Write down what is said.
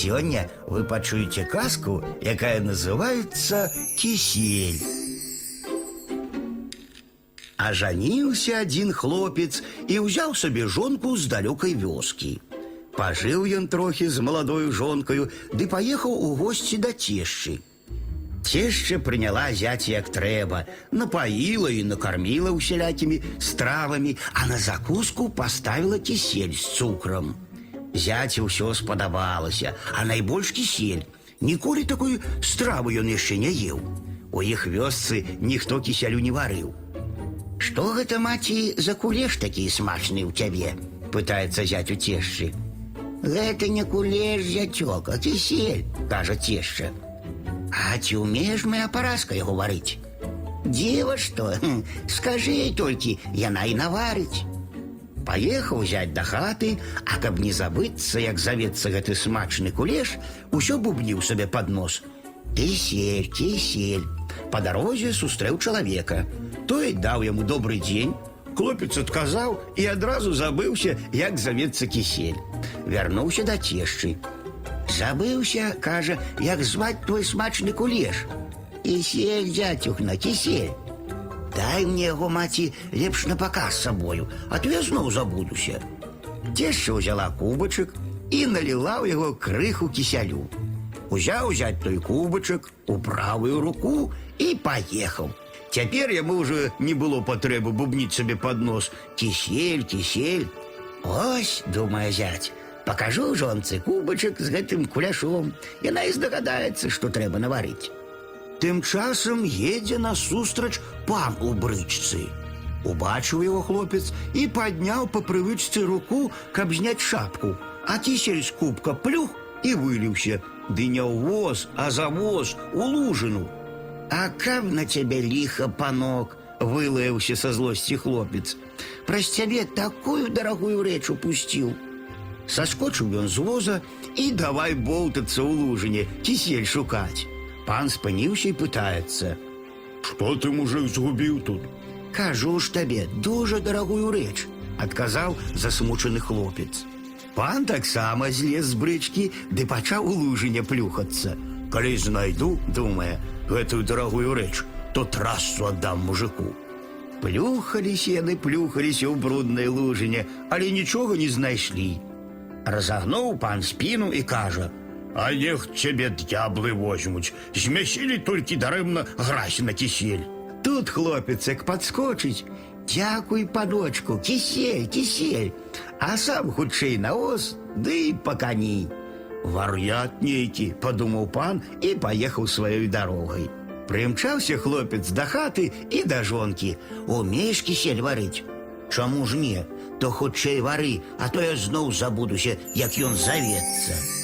Сегодня вы пачуеце казку, якая называется «Кисель». Ажаніўся один хлопец і ўзяў сабе жонку з далёкай вёскі. Пажыў ён трохі з маладою жонкаю, ды паехаў у госці да цешчы. Цешча прыняла зяць як трэба, напаіла і накарміла усялякімі стравамі, а на закуску паставіла кісель з цукрам. Зяці ўсё спадабалася, а найбольш кісель. Ніколі такой стравы ён яшчэ не еў. У іх вёсцы ніхто кісялю не варыў. Што гэта маці за кулеш такі смачны ў цябе? пытаецца зять у цешчы. Гэта не кулеш, зятёк, а кісель, кажа цешча. А ці ўмееш моя паразка яго варыць? Дзіва што, Хм, скажы ей толькі, яна і наварыць. Паехаў зять да хаты, а каб не забыцца, як завецца гэты смачны кулеш, усё бубніў сабе пад нос. Кісель, кісель. Па дарозе сустрэў чалавека. Той даў яму добры дзень. Хлопец адказаў і адразу забыўся, як завецца кісель. Вярнуўся да цешчы. Забыўся, кажа, як зваць твой смачны кулеш. Кісель, дзяцюхна, кісель. Дай мне яго маці лепш на паказ з сабою, а то я зноў забудуся. Цешча ўзяла кубачак і наліла ў яго крыху кісялю. Узяў узяць той кубачак у правую руку і паехаў. Цяпер яму ўжо не было патрэбы бубніць сабе пад нос кісель, кісель. Ось, думае зяць, пакажу жонцы кубачак з гэтым куляшом. Яна і здагадаецца, што трэба наварыць. Тым часам едзе насустрач пан у брычцы. Убачыў яго хлопец і падняў па прывычцы руку, каб зняць шапку, а кісель з кубка плюх і выліўся, ды не ў воз, а за воз у лужыну. А каб на цябе ліха, панок, вылаяўся са злосці хлопец. Праз цябе такую дарагую рэч упусціў. Саскочыў ён з воза і давай болтацца ў лужыне, кісель шукаць. Пан спыніўся і пытаецца: Што ты, мужик, згубіў тут? Кажу ж табе дуже дарагую рэч, адказаў засмучаны хлопец. Пан таксама злез з брычкі ды пачаў у лужыне плюхацца. Калі знайду, думае, гэтую дарагую рэч, то трасу аддам мужику. Плюхаліся яны плюхаліся ў бруднай лужыне, але нічога не знайшлі. Разагнуў пан спіну і кажа: А нех цябе д'яблы возьмуць, змясілі толькі дарэмна грась на кісель. Тут хлопец як падскочыць: Дякуй, паночку, кісель, кісель, а сам хутчэй на воз, ды па кані. Вар'ят нейкі, падумаў пан і паехаў сваёй дарогай. Прымчаўся хлопец да хаты і да жонкі. Умееш кісель варыць. Чаму ж не? То хутчэй вары, а то я зноў забудуся, як ён завецца.